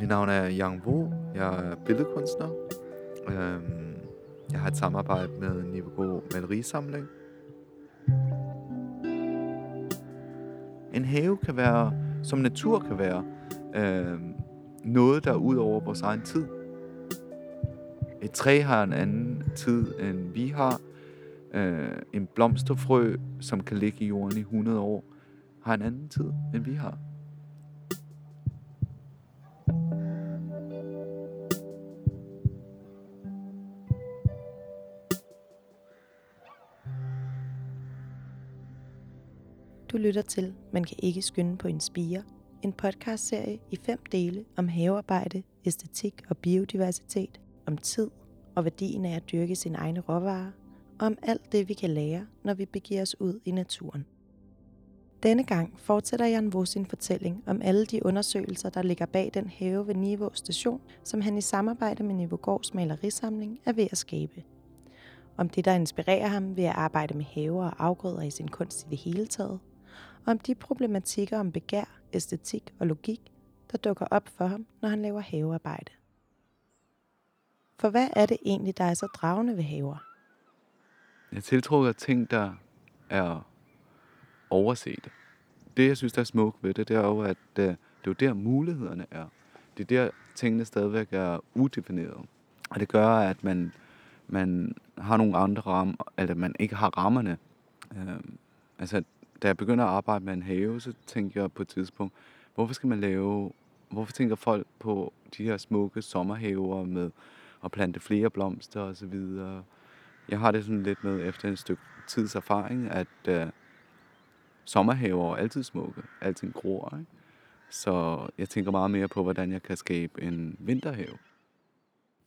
Mit navn er Yang Wu. Jeg er billedkunstner. Øhm, jeg har et samarbejde med Niveau Malerisamling. En have kan være, som natur kan være, øhm, noget, der er ud over vores egen tid. Et træ har en anden tid, end vi har. Øh, en blomsterfrø, som kan ligge i jorden i 100 år, har en anden tid, end vi har. Lytter til Man kan ikke skynde på en spire, en podcastserie i fem dele om havearbejde, æstetik og biodiversitet, om tid og værdien af at dyrke sine egne råvarer, og om alt det, vi kan lære, når vi begiver os ud i naturen. Denne gang fortsætter Jan Vos sin fortælling om alle de undersøgelser, der ligger bag den have ved Niveau station, som han i samarbejde med Niveau Gårds malerisamling er ved at skabe. Om det, der inspirerer ham ved at arbejde med haver og afgrøder i sin kunst i det hele taget, og om de problematikker om begær, æstetik og logik, der dukker op for ham, når han laver havearbejde. For hvad er det egentlig, der er så dragende ved haver? Jeg tiltrukker ting, der er overset. Det, jeg synes, der er smukt ved det, det er jo, at øh, det er jo der, mulighederne er. Det er der, tingene stadigvæk er udefinerede. Og det gør, at man, man har nogle andre rammer, eller man ikke har rammerne. Øh, altså, da jeg begynder at arbejde med en have, så tænker jeg på et tidspunkt, hvorfor skal man lave, hvorfor tænker folk på de her smukke sommerhaver med at plante flere blomster og så videre. Jeg har det sådan lidt med efter en stykke tids erfaring, at øh, sommerhaver er altid smukke, altid gror. Ikke? Så jeg tænker meget mere på, hvordan jeg kan skabe en vinterhave.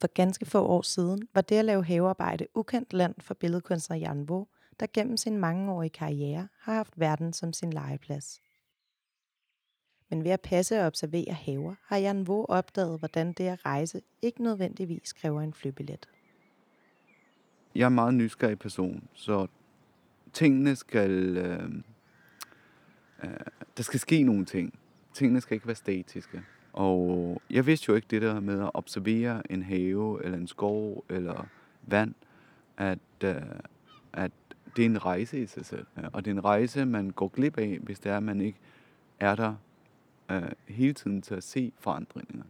For ganske få år siden var det at lave havearbejde ukendt land for billedkunstner Jan Vo, der gennem sin mangeårige karriere har haft verden som sin legeplads. Men ved at passe og observere haver, har Jan Vå opdaget, hvordan det at rejse ikke nødvendigvis kræver en flybillet. Jeg er en meget nysgerrig person, så tingene skal... Øh, øh, der skal ske nogle ting. Tingene skal ikke være statiske. Og jeg vidste jo ikke det der med at observere en have, eller en skov, eller vand, at, øh, at det er en rejse i sig selv. Og det er en rejse, man går glip af, hvis det er, at man ikke er der øh, hele tiden til at se forandringer.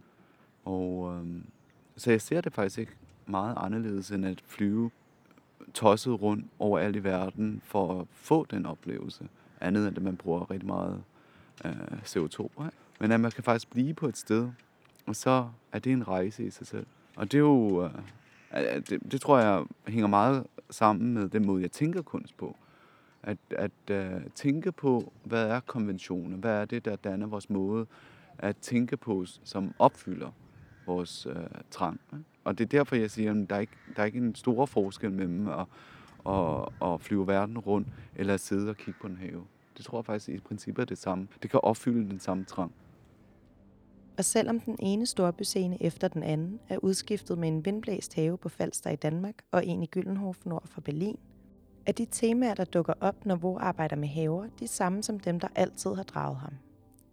Og øh, så jeg ser det faktisk ikke meget anderledes end at flyve tosset rundt over alt i verden for at få den oplevelse. Andet end at man bruger rigtig meget øh, CO2. Ikke? Men at man kan faktisk blive på et sted, og så er det en rejse i sig selv. Og det er jo, øh, det, det tror jeg hænger meget sammen med den måde, jeg tænker kunst på. At, at uh, tænke på, hvad er konventioner? Hvad er det, der danner vores måde at tænke på, som opfylder vores uh, trang? Og det er derfor, jeg siger, at der er ikke, der er ikke en stor forskel mellem at, at, at flyve verden rundt, eller at sidde og kigge på en have. Det tror jeg faktisk i princippet er det samme. Det kan opfylde den samme trang. Og selvom den ene storbyscene efter den anden er udskiftet med en vindblæst have på Falster i Danmark og en i Gyldenhof nord for Berlin, er de temaer, der dukker op, når Vore arbejder med haver, de samme som dem, der altid har draget ham.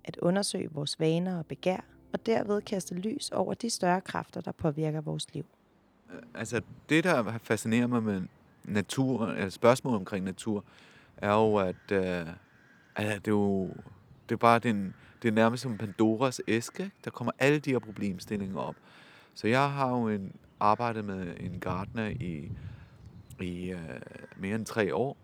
At undersøge vores vaner og begær, og derved kaste lys over de større kræfter, der påvirker vores liv. Øh, altså, det, der fascinerer mig med natur, eller spørgsmål omkring natur, er jo, at, øh, at det er jo det er bare den, det er nærmest som Pandoras æske. Der kommer alle de her problemstillinger op. Så jeg har jo en, arbejdet med en gartner i, i uh, mere end tre år,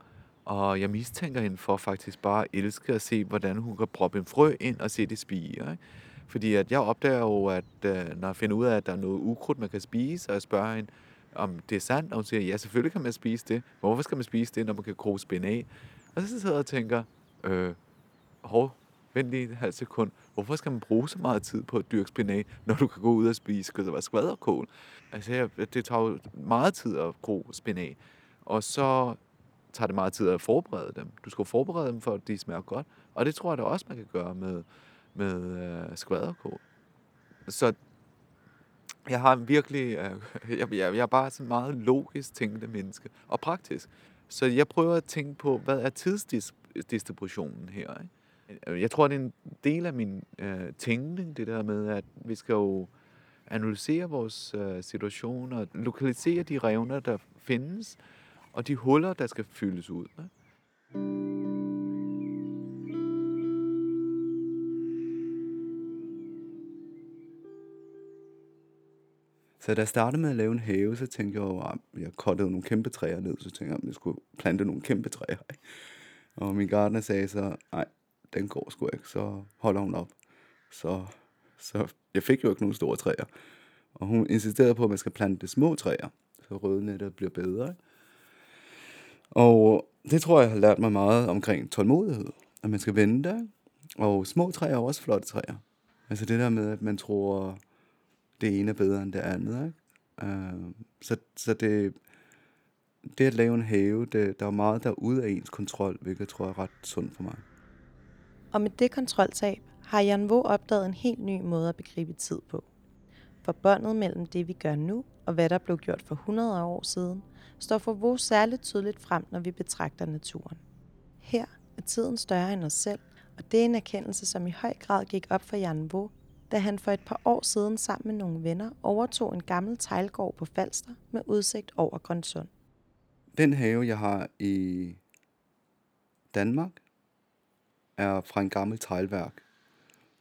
og jeg mistænker hende for faktisk bare at elske at se, hvordan hun kan proppe en frø ind og se det spire. Ikke? Fordi at jeg opdager jo, at uh, når jeg finder ud af, at der er noget ukrudt, man kan spise, og jeg spørger hende, om det er sandt, og hun siger, ja, selvfølgelig kan man spise det. Hvorfor skal man spise det, når man kan gro spinat? Og så sidder jeg og tænker, øh, hov, vent lige et halvt sekund. Hvorfor skal man bruge så meget tid på at dyrke spinat, når du kan gå ud og spise skvaderkål? Altså, det tager jo meget tid at gro spinat. Og så tager det meget tid at forberede dem. Du skal forberede dem for, at de smager godt. Og det tror jeg da også, man kan gøre med, med øh, skvaderkål. Så jeg har virkelig, øh, jeg, jeg, jeg er bare sådan meget logisk tænkende menneske, og praktisk. Så jeg prøver at tænke på, hvad er tidsdistributionen her? Ikke? Øh, jeg tror, det er en del af min øh, tænkning, det der med, at vi skal jo analysere vores øh, situation og lokalisere de revner, der findes, og de huller, der skal fyldes ud. Ikke? Så da jeg startede med at lave en have, så tænkte jeg jo, at jeg kottede nogle kæmpe træer ned, så tænkte jeg, ah, at jeg skulle plante nogle kæmpe træer. Og min gartner sagde så, nej, den går sgu ikke, så holder hun op. Så, så jeg fik jo ikke nogen store træer. Og hun insisterede på, at man skal plante små træer, så røde bliver bedre. Ikke? Og det tror jeg har lært mig meget omkring tålmodighed. At man skal vente. Og små træer er også flotte træer. Altså det der med, at man tror, det ene er bedre end det andet. Ikke? Øh, så, så det, det at lave en have, det, der er meget der ude af ens kontrol, hvilket jeg tror er ret sundt for mig. Og med det kontroltab har Jan Vo opdaget en helt ny måde at begribe tid på. For båndet mellem det, vi gør nu, og hvad der blev gjort for 100 år siden, står for Vo særligt tydeligt frem, når vi betragter naturen. Her er tiden større end os selv, og det er en erkendelse, som i høj grad gik op for Jan Vo, da han for et par år siden sammen med nogle venner overtog en gammel teglgård på Falster med udsigt over Grønsund. Den have, jeg har i Danmark, er fra en gammel teglværk.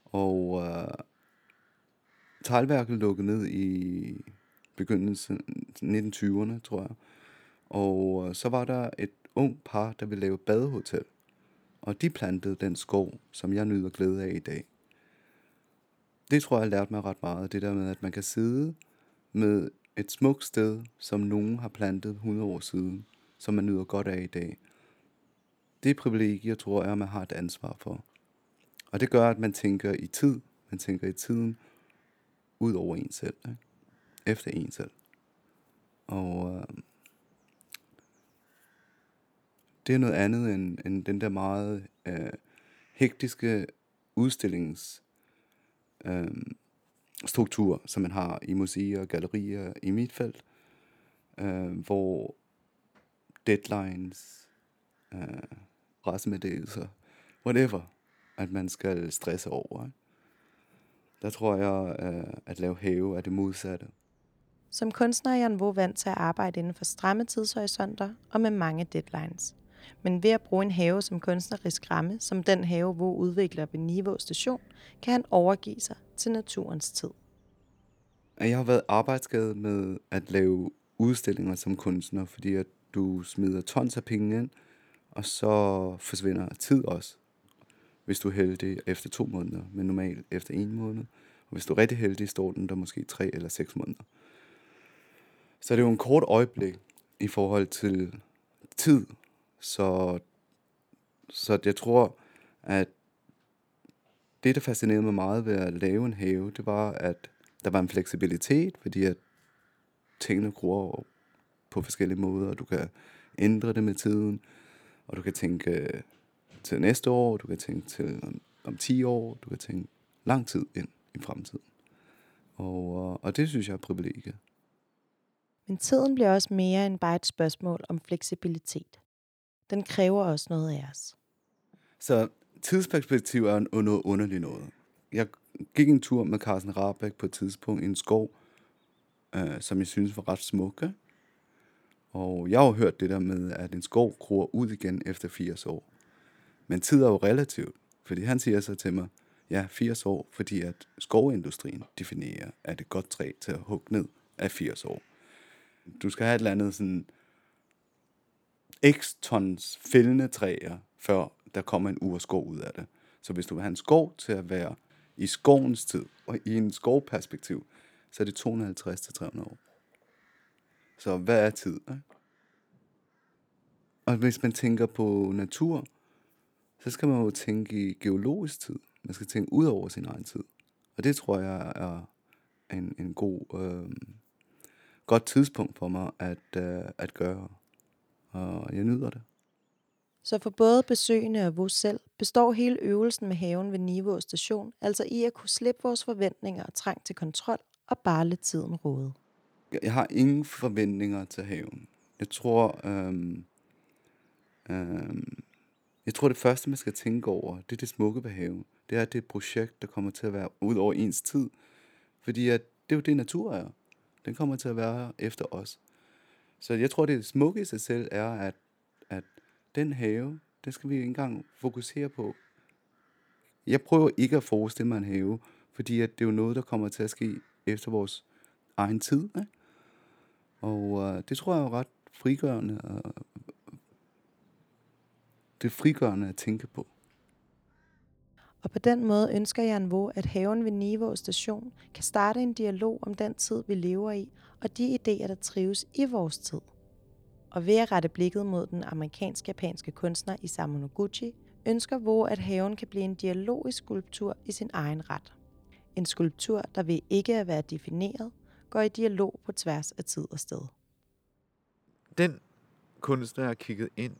Og øh, teglværket lukkede ned i begyndelsen 1920'erne, tror jeg. Og øh, så var der et ung par, der ville lave badehotel. Og de plantede den skov, som jeg nyder glæde af i dag. Det tror jeg har lært mig ret meget, det der med, at man kan sidde med et smukt sted, som nogen har plantet 100 år siden, som man nyder godt af i dag. Det privilegier tror jeg, man har et ansvar for. Og det gør, at man tænker i tid. Man tænker i tiden ud over en selv. Ikke? Efter en selv. Og øh, det er noget andet end, end den der meget øh, hektiske udstillings øh, struktur, som man har i museer og gallerier i mit felt, øh, hvor deadlines, øh, pressemeddelelser, whatever, at man skal stresse over. Ikke? Der tror jeg, øh, at lave have er det modsatte. Som kunstner er Jan Vo vant til at arbejde inden for stramme tidshorisonter og med mange deadlines. Men ved at bruge en have som kunstnerisk ramme, som den have, hvor udvikler ved Niveau Station, kan han overgive sig til naturens tid. Jeg har været arbejdsskadet med at lave udstillinger som kunstner, fordi at du smider tons af penge ind, og så forsvinder tid også. Hvis du er heldig efter to måneder, men normalt efter en måned. Og hvis du er rigtig heldig, står den der måske tre eller seks måneder. Så det er jo en kort øjeblik i forhold til tid. Så, så jeg tror, at det, der fascinerede mig meget ved at lave en have, det var, at der var en fleksibilitet, fordi at tingene gror på forskellige måder, og du kan ændre det med tiden, og du kan tænke til næste år, du kan tænke til om, om 10 år, du kan tænke lang tid ind i fremtiden. Og, og det synes jeg er privilegiet. Men tiden bliver også mere end bare et spørgsmål om fleksibilitet. Den kræver også noget af os. Så tidsperspektiv er noget underligt noget. Jeg gik en tur med Carsten Rabeck på et tidspunkt i en skov, øh, som jeg synes var ret smukke. Og jeg har jo hørt det der med, at en skov gror ud igen efter 80 år. Men tid er jo relativt, fordi han siger så til mig, ja, 80 år, fordi at skovindustrien definerer, at et godt træ til at hugge ned af 80 år. Du skal have et eller andet sådan x tons fældende træer, før der kommer en urskov ud af det. Så hvis du vil have en skov til at være i skovens tid, og i en skovperspektiv, så er det 250-300 år. Så hvad er tid? Ikke? Og hvis man tænker på natur, så skal man jo tænke i geologisk tid. Man skal tænke ud over sin egen tid. Og det tror jeg er en, en god, øh, godt tidspunkt for mig at, øh, at gøre. Og jeg nyder det. Så for både besøgende og vores selv består hele øvelsen med haven ved Niveau station altså i at kunne slippe vores forventninger og trang til kontrol og bare lade tiden råde. Jeg har ingen forventninger til haven. Jeg tror, øhm, øhm, Jeg tror, det første, man skal tænke over, det er det smukke ved haven. Det er, at det er et projekt, der kommer til at være ud over ens tid. Fordi at det er jo det, natur er. Den kommer til at være her efter os. Så jeg tror, det smukke i sig selv er, at, at den have, den skal vi ikke engang fokusere på. Jeg prøver ikke at forestille mig en have, fordi at det er jo noget, der kommer til at ske efter vores egen tid. Ikke? Og øh, det tror jeg er ret frigørende. Og det er frigørende at tænke på. Og på den måde ønsker Jan Vo, at haven ved Niveau station kan starte en dialog om den tid, vi lever i, og de idéer, der trives i vores tid. Og ved at rette blikket mod den amerikansk-japanske kunstner Isamu Noguchi, ønsker Vo, at haven kan blive en dialogisk skulptur i sin egen ret. En skulptur, der ved ikke at være defineret, går i dialog på tværs af tid og sted. Den kunstner, jeg har kigget ind,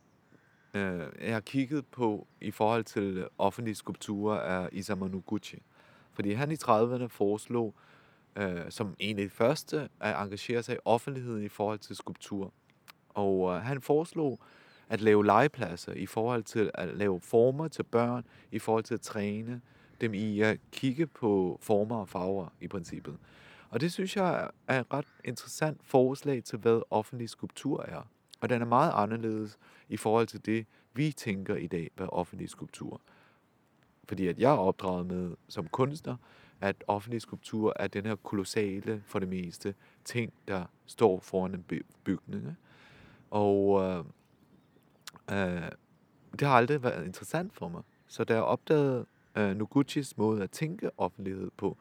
øh, jeg har kigget på i forhold til offentlige skulpturer, er Isamu Noguchi. Fordi han i 30'erne foreslog, øh, som en af de første, at engagere sig i offentligheden i forhold til skulptur. Og øh, han foreslog at lave legepladser i forhold til at lave former til børn, i forhold til at træne dem i at kigge på former og farver i princippet. Og det synes jeg er et ret interessant forslag til, hvad offentlig skulptur er. Og den er meget anderledes i forhold til det, vi tænker i dag, hvad offentlig skulptur. Fordi at jeg er opdraget med som kunstner, at offentlig skulptur er den her kolossale, for det meste, ting, der står foran en bygning. Og øh, øh, det har aldrig været interessant for mig. Så da jeg opdagede øh, Noguchis måde at tænke offentlighed på,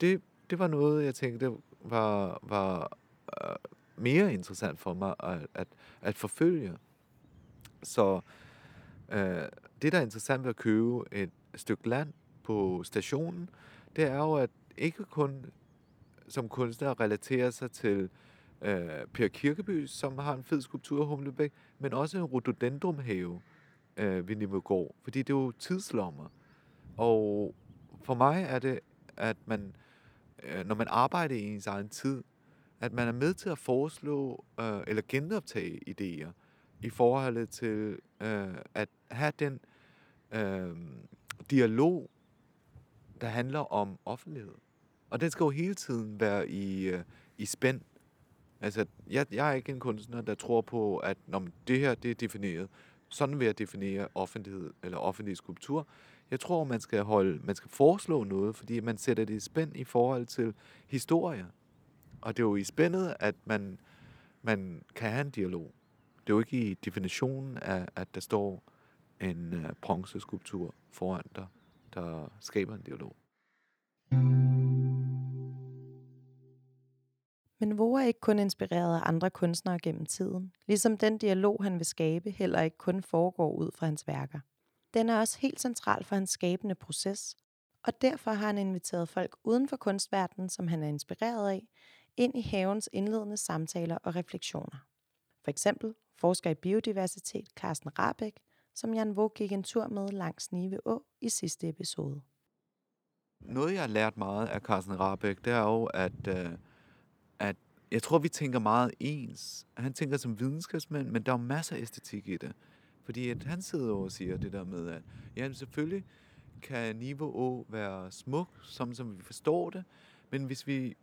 det, det var noget, jeg tænkte var, var øh, mere interessant for mig at, at, at forfølge. Så øh, det, der er interessant ved at købe et stykke land på stationen, det er jo, at ikke kun som kunstner relaterer sig til øh, Per Kirkeby, som har en fed skulptur af Humlebæk, men også en rhododendrumhave øh, ved Nivegård, fordi det er jo tidslommer. Og for mig er det, at man, øh, når man arbejder i ens egen tid, at man er med til at foreslå øh, eller genoptage idéer i forhold til øh, at have den øh, dialog, der handler om offentlighed. Og den skal jo hele tiden være i, øh, i spænd. Altså, jeg, jeg er ikke en kunstner, der tror på, at når det her det er defineret, sådan vil jeg definere offentlighed eller offentlig skulptur. Jeg tror, man skal holde, man skal foreslå noget, fordi man sætter det i spænd i forhold til historie. Og det er jo i spændet, at man, man kan have en dialog. Det er jo ikke i definitionen af, at der står en uh, bronzeskulptur foran dig, der skaber en dialog. Men Vore er ikke kun inspireret af andre kunstnere gennem tiden, ligesom den dialog, han vil skabe, heller ikke kun foregår ud fra hans værker. Den er også helt central for hans skabende proces, og derfor har han inviteret folk uden for kunstverdenen, som han er inspireret af, ind i havens indledende samtaler og refleksioner. For eksempel forsker i biodiversitet Carsten Rabeck, som Jan Vog gik en tur med langs Nive Å i sidste episode. Noget, jeg har lært meget af Carsten Rabeck, det er jo, at, øh, at jeg tror, vi tænker meget ens. Han tænker som videnskabsmand, men der er masser af æstetik i det. Fordi at han sidder og siger det der med, at ja, selvfølgelig kan niveau Å være smuk, som, som vi forstår det, men hvis vi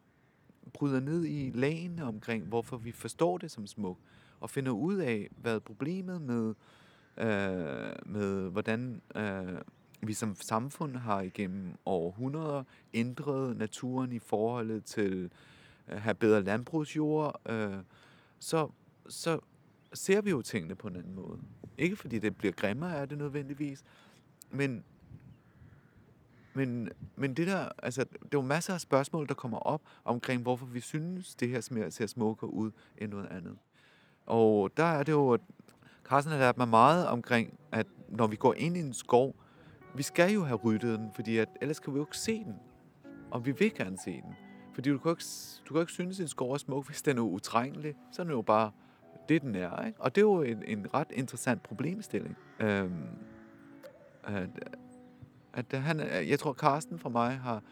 bryder ned i lagene omkring, hvorfor vi forstår det som smuk, og finder ud af, hvad problemet med, øh, med hvordan øh, vi som samfund har igennem århundreder ændret naturen i forholdet til at have bedre landbrugsjord, øh, så, så ser vi jo tingene på en anden måde. Ikke fordi det bliver grimmere af det nødvendigvis, men men, men det der, altså, det er jo masser af spørgsmål, der kommer op omkring, hvorfor vi synes, det her ser, ser smukkere ud end noget andet. Og der er det jo, at Carsten har lært mig meget omkring, at når vi går ind i en skov, vi skal jo have ryddet den, fordi at, ellers kan vi jo ikke se den. Og vi vil gerne se den. Fordi du kan ikke, du kan ikke synes, at en skov er smuk, hvis den er utrængelig. Så er den jo bare det, den er. Ikke? Og det er jo en, en ret interessant problemstilling. Øhm, at, at han, jeg tror, Carsten for mig har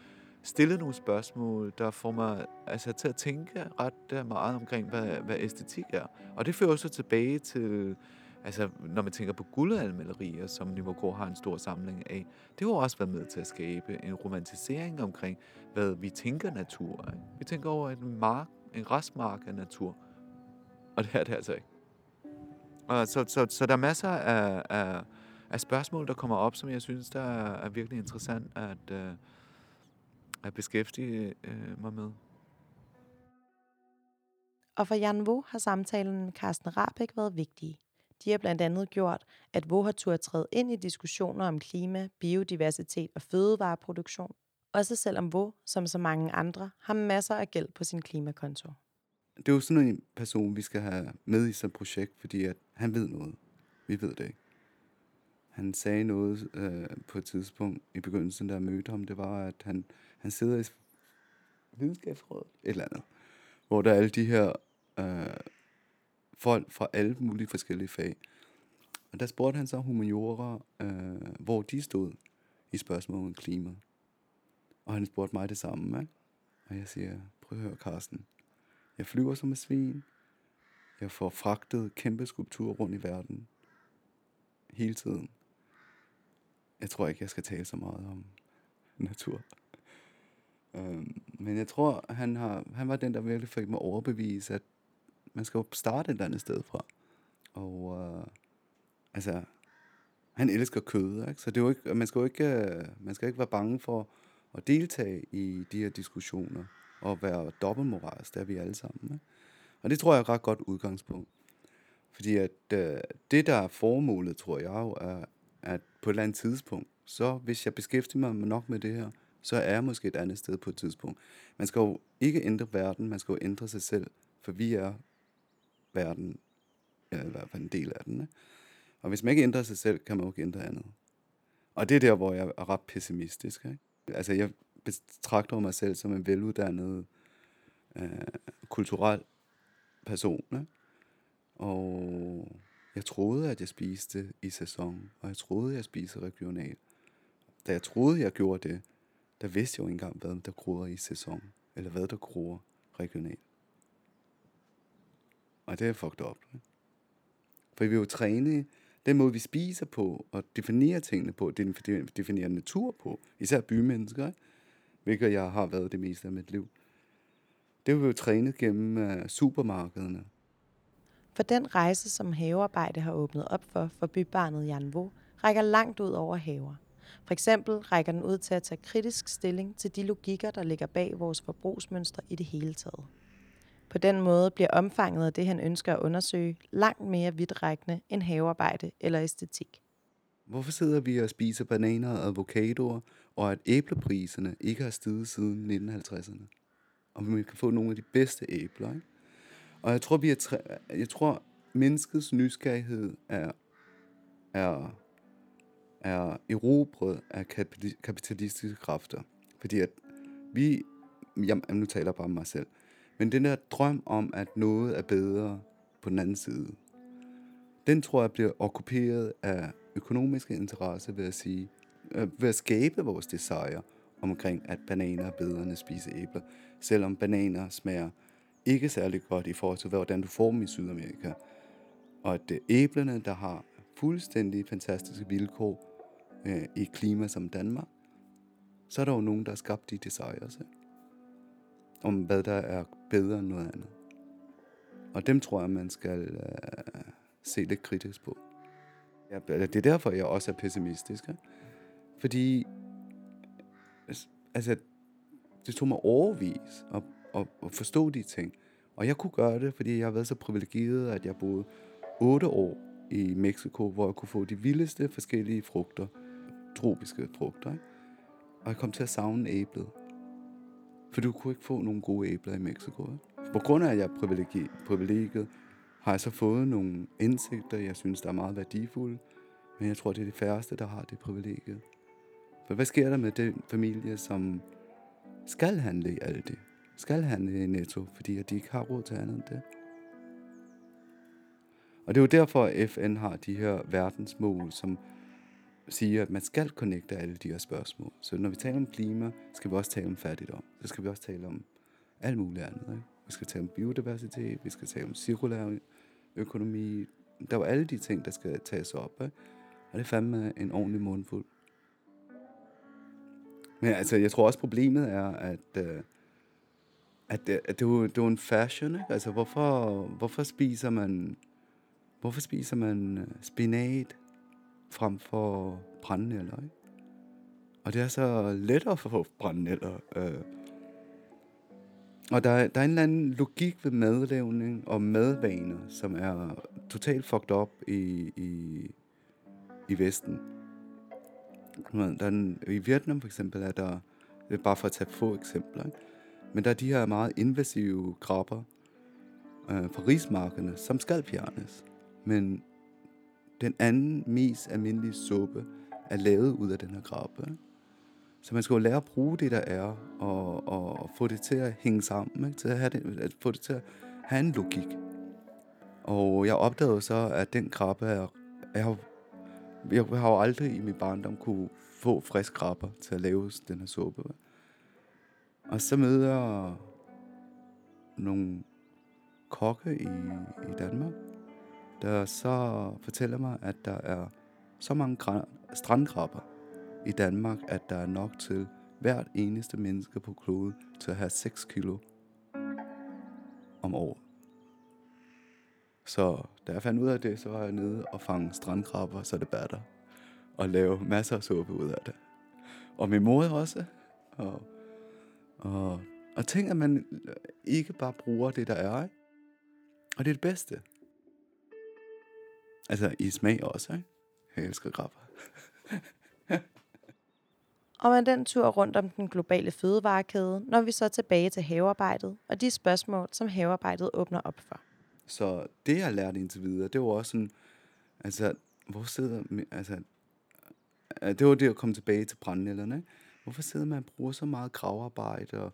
stillet nogle spørgsmål, der får mig altså, til at tænke ret øh, meget omkring, hvad, hvad æstetik er. Og det fører så tilbage til Altså, når man tænker på guldalmalerier, som Nivogård har en stor samling af, det har også været med til at skabe en romantisering omkring, hvad vi tænker natur Ikke? Vi tænker over en mark, en restmark af natur. Og det er det altså ikke. Og så, så, så der er masser af, af, af spørgsmål, der kommer op, som jeg synes, der er, er virkelig interessant at, uh, at beskæftige uh, mig med. Og for Jan Vo har samtalen med Carsten Rabeck været vigtig. De har blandt andet gjort, at Vo har turde træde ind i diskussioner om klima, biodiversitet og fødevareproduktion. Også selvom Vo, som så mange andre, har masser af gæld på sin klimakonto. Det er jo sådan en person, vi skal have med i sådan et projekt, fordi at han ved noget. Vi ved det ikke. Han sagde noget øh, på et tidspunkt i begyndelsen, der mødte ham, det var, at han, han sidder i videnskabsrådet, et eller andet, hvor der er alle de her øh, folk fra alle mulige forskellige fag. Og der spurgte han så humaniorer, øh, hvor de stod i spørgsmålet om klima. Og han spurgte mig det samme, ikke? Og jeg siger, prøv at høre, Carsten. Jeg flyver som et svin. Jeg får fragtet kæmpe skulpturer rundt i verden. Hele tiden. Jeg tror ikke, jeg skal tale så meget om natur. Øhm, men jeg tror, han, har, han var den, der virkelig fik mig overbevise, at man skal jo starte et eller andet sted fra. Og øh, altså, han elsker kød, ikke? så det er jo ikke, man skal jo ikke, øh, man skal ikke være bange for at deltage i de her diskussioner at være dobbeltmoralsk, der er vi alle sammen. Ikke? Og det tror jeg er et ret godt udgangspunkt. Fordi at øh, det, der er formålet, tror jeg jo, er, at på et eller andet tidspunkt, så hvis jeg beskæftiger mig nok med det her, så er jeg måske et andet sted på et tidspunkt. Man skal jo ikke ændre verden, man skal jo ændre sig selv, for vi er verden, eller i hvert fald en del af den. Ikke? Og hvis man ikke ændrer sig selv, kan man jo ikke ændre andet. Og det er der, hvor jeg er ret pessimistisk. Ikke? Altså, jeg betragter mig selv som en veluddannet, øh, kulturel person. Ikke? Og jeg troede, at jeg spiste i sæson, og jeg troede, at jeg spiste regionalt. Da jeg troede, at jeg gjorde det, der vidste jeg jo ikke engang, hvad der gror i sæson, eller hvad der gror regionalt. Og det er fucked up. Ikke? For vi vil jo træne den måde, vi spiser på, og definerer tingene på, det definerer natur på, især bymennesker, ikke? Hvilket jeg har været det meste af mit liv. Det blev trænet jo gennem øh, supermarkederne. For den rejse, som havearbejde har åbnet op for for bybarnet Janvo, rækker langt ud over haver. For eksempel rækker den ud til at tage kritisk stilling til de logikker, der ligger bag vores forbrugsmønstre i det hele taget. På den måde bliver omfanget af det, han ønsker at undersøge, langt mere vidtrækkende end havearbejde eller æstetik. Hvorfor sidder vi og spiser bananer og avocadoer, og at æblepriserne ikke har steget siden 1950'erne? Og vi kan få nogle af de bedste æbler, ikke? Og jeg tror, vi er jeg tror menneskets nysgerrighed er, er, er erobret af kapitalistiske kræfter. Fordi at vi, jamen, nu taler jeg bare om mig selv, men den der drøm om, at noget er bedre på den anden side, den tror jeg bliver okkuperet af økonomiske interesser ved at sige, øh, ved at skabe vores desire omkring, at bananer er bedre end at spise æbler, selvom bananer smager ikke særlig godt i forhold til, hvordan du får dem i Sydamerika. Og at det er æblerne, der har fuldstændig fantastiske vilkår øh, i et klima som Danmark, så er der jo nogen, der har skabt de desires. Ikke? om hvad der er bedre end noget andet. Og dem tror jeg, man skal øh, se lidt kritisk på. Ja, det er derfor, jeg også er pessimistisk. Ikke? Fordi altså, altså det tog mig overvis at, at, at forstå de ting. Og jeg kunne gøre det, fordi jeg har været så privilegeret, at jeg boede otte år i Mexico, hvor jeg kunne få de vildeste forskellige frugter, tropiske frugter. Ikke? Og jeg kom til at savne æblet. For du kunne ikke få nogle gode æbler i Mexico. På grund af, at jeg er privilegeret, har jeg så fået nogle indsigter, jeg synes, der er meget værdifulde. Men jeg tror, det er de færreste, der har det privilegiet. For hvad sker der med den familie, som skal handle i Aldi? Skal handle i Netto, fordi at de ikke har råd til andet end det? Og det er jo derfor, at FN har de her verdensmål, som siger, at man skal connecte alle de her spørgsmål. Så når vi taler om klima, skal vi også tale om fattigdom. Så skal vi også tale om alt muligt andet. Ikke? Vi skal tale om biodiversitet, vi skal tale om cirkulær økonomi, der var alle de ting, der skal tages op. Ikke? Og det fandme en ordentlig mundfuld. Men altså, jeg tror også, problemet er, at, øh, at, det, at det, er det er en fashion. Ikke? Altså, hvorfor, hvorfor spiser man hvorfor spiser man øh, spinat frem for brændenælder? Ikke? Og det er så lettere for at få brændenælder. Øh. Og der, der er en eller anden logik ved madlavning og madvaner, som er totalt fucked up i, i, i Vesten. Der en, I Vietnam for eksempel er der, det bare for at tage få eksempler, ikke? men der er de her meget invasive krabber øh, fra rismarkerne, som skal fjernes. Men den anden mest almindelige suppe er lavet ud af den her krabbe. Ikke? Så man skal jo lære at bruge det, der er, og, og få det til at hænge sammen, ikke? til at, have det, at få det til at have en logik. Og jeg opdagede så, at den krabbe er... Jeg har, jeg har jo aldrig i min barndom kunne få frisk krabber til at lave den her suppe. Og så møder jeg nogle kokke i, i Danmark, der så fortæller mig, at der er så mange strandkrabber i Danmark, at der er nok til hvert eneste menneske på kloden til at have 6 kilo om året. Så da jeg fandt ud af det, så var jeg nede og fange strandkrabber, så det batter. Og lave masser af suppe ud af det. Og min mor også. Og, og, og tænk, at man ikke bare bruger det, der er. Ikke? Og det er det bedste. Altså i smag også, ikke? Jeg elsker krabber. og med den tur rundt om den globale fødevarekæde, når vi så tilbage til havearbejdet og de spørgsmål, som havearbejdet åbner op for. Så det, jeg har lært indtil videre, det var også sådan, altså, hvor sidder, altså, det var det at komme tilbage til brændnælderne. Hvorfor sidder man og bruger så meget gravarbejde og,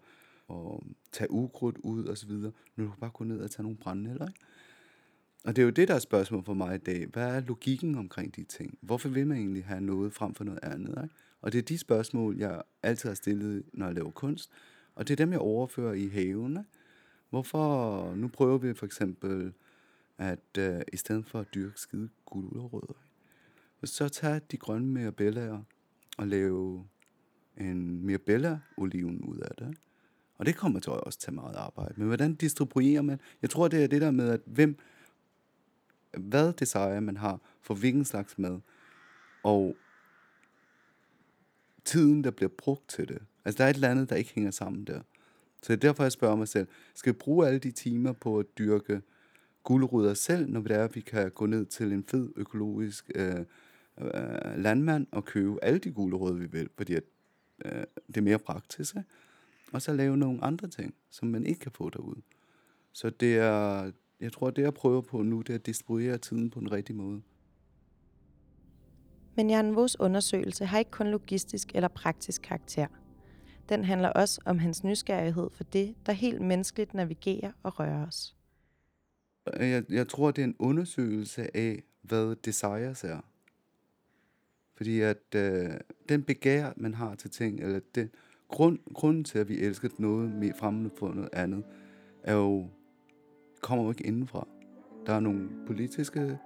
og tage ukrudt ud og så videre, når du bare gå ned og tage nogle brændnælder, ikke? Og det er jo det, der er spørgsmål for mig i dag. Hvad er logikken omkring de ting? Hvorfor vil man egentlig have noget frem for noget andet? Ikke? Og det er de spørgsmål, jeg altid har stillet, når jeg laver kunst. Og det er dem, jeg overfører i haven. Hvorfor, nu prøver vi for eksempel, at uh, i stedet for at dyrke skide gulerødder, så tage de grønne mirabellaer og lave en mirabella-oliven ud af det. Og det kommer til at også tage meget arbejde. Men hvordan distribuerer man? Jeg tror, det er det der med, at hvem, hvad desire man har for hvilken slags mad, og tiden, der bliver brugt til det. Altså, der er et eller andet, der ikke hænger sammen der. Så det er derfor, jeg spørger mig selv, skal vi bruge alle de timer på at dyrke gulerødder selv, når det er, at vi kan gå ned til en fed økologisk øh, øh, landmand og købe alle de gulerødder, vi vil, fordi at, øh, det er mere praktisk, ikke? og så lave nogle andre ting, som man ikke kan få derude. Så det er, jeg tror, det jeg prøver på nu, det er at distribuere tiden på en rigtig måde. Men Janvos undersøgelse har ikke kun logistisk eller praktisk karakter. Den handler også om hans nysgerrighed for det, der helt menneskeligt navigerer og rører os. Jeg, jeg tror, det er en undersøgelse af, hvad desires er. Fordi at øh, den begær, man har til ting, eller den grund, grunden til, at vi elsker noget mere fremmede for noget andet, er jo kommer jo ikke indenfra. Der er nogle politiske,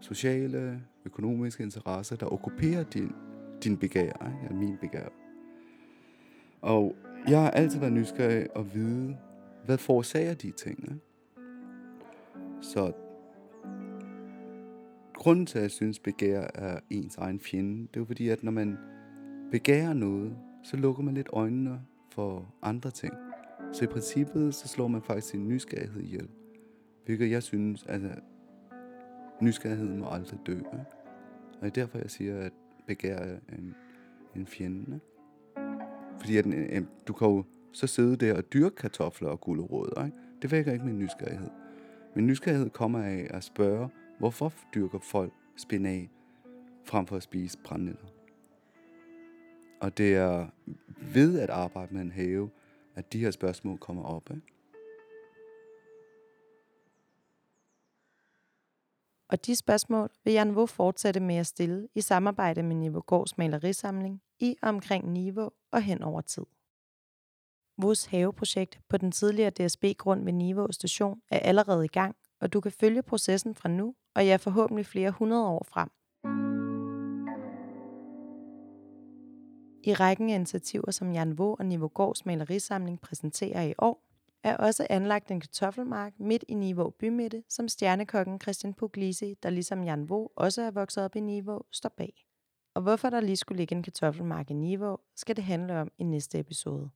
sociale, økonomiske interesser, der okkuperer din, din begær, ja, min begær. Og jeg har altid været nysgerrig at vide, hvad forårsager de ting. Ikke? Så grunden til, at jeg synes, begær er ens egen fjende, det er jo fordi, at når man begærer noget, så lukker man lidt øjnene for andre ting. Så i princippet, så slår man faktisk sin nysgerrighed ihjel. Hvilket jeg synes, at nysgerrigheden må aldrig dø. Ikke? Og det er derfor, jeg siger, at begær er en, en fjende. Ikke? Fordi at, en, du kan jo så sidde der og dyrke kartofler og gulerødder. Ikke? Det vækker ikke min nysgerrighed. Min nysgerrighed kommer af at spørge, hvorfor dyrker folk spinat frem for at spise brændnætter? Og det er ved at arbejde med en have, at de her spørgsmål kommer op. Ikke? Og de spørgsmål vil Jan Niveau fortsætte med at stille i samarbejde med Niveau Gårds malerisamling i og omkring Niveau og hen over tid. Vos haveprojekt på den tidligere DSB-grund ved Niveau station er allerede i gang, og du kan følge processen fra nu, og ja, forhåbentlig flere hundrede år frem. I rækken af initiativer, som Jan Vå og Niveau Gårds malerisamling præsenterer i år, er også anlagt en kartoffelmark midt i Niveau bymidte, som stjernekokken Christian Puglisi, der ligesom Jan Vo også er vokset op i Niveau, står bag. Og hvorfor der lige skulle ligge en kartoffelmark i Niveau, skal det handle om i næste episode.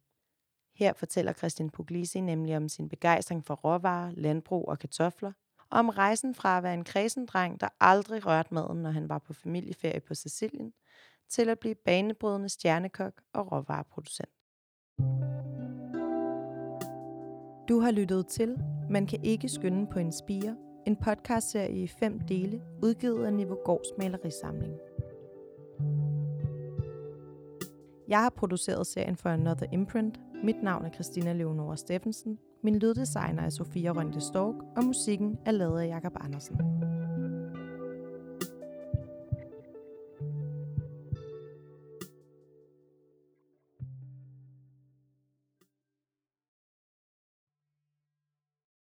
Her fortæller Christian Puglisi nemlig om sin begejstring for råvarer, landbrug og kartofler, og om rejsen fra at være en kredsendreng, der aldrig rørte maden, når han var på familieferie på Sicilien, til at blive banebrydende stjernekok og råvareproducent. Du har lyttet til Man kan ikke skynde på en spire, en podcastserie i fem dele, udgivet af Niveau Gårds malerisamling. Jeg har produceret serien for Another Imprint. Mit navn er Christina Leonora Steffensen. Min lyddesigner er Sofia Rønde Stork, og musikken er lavet af Jakob Andersen.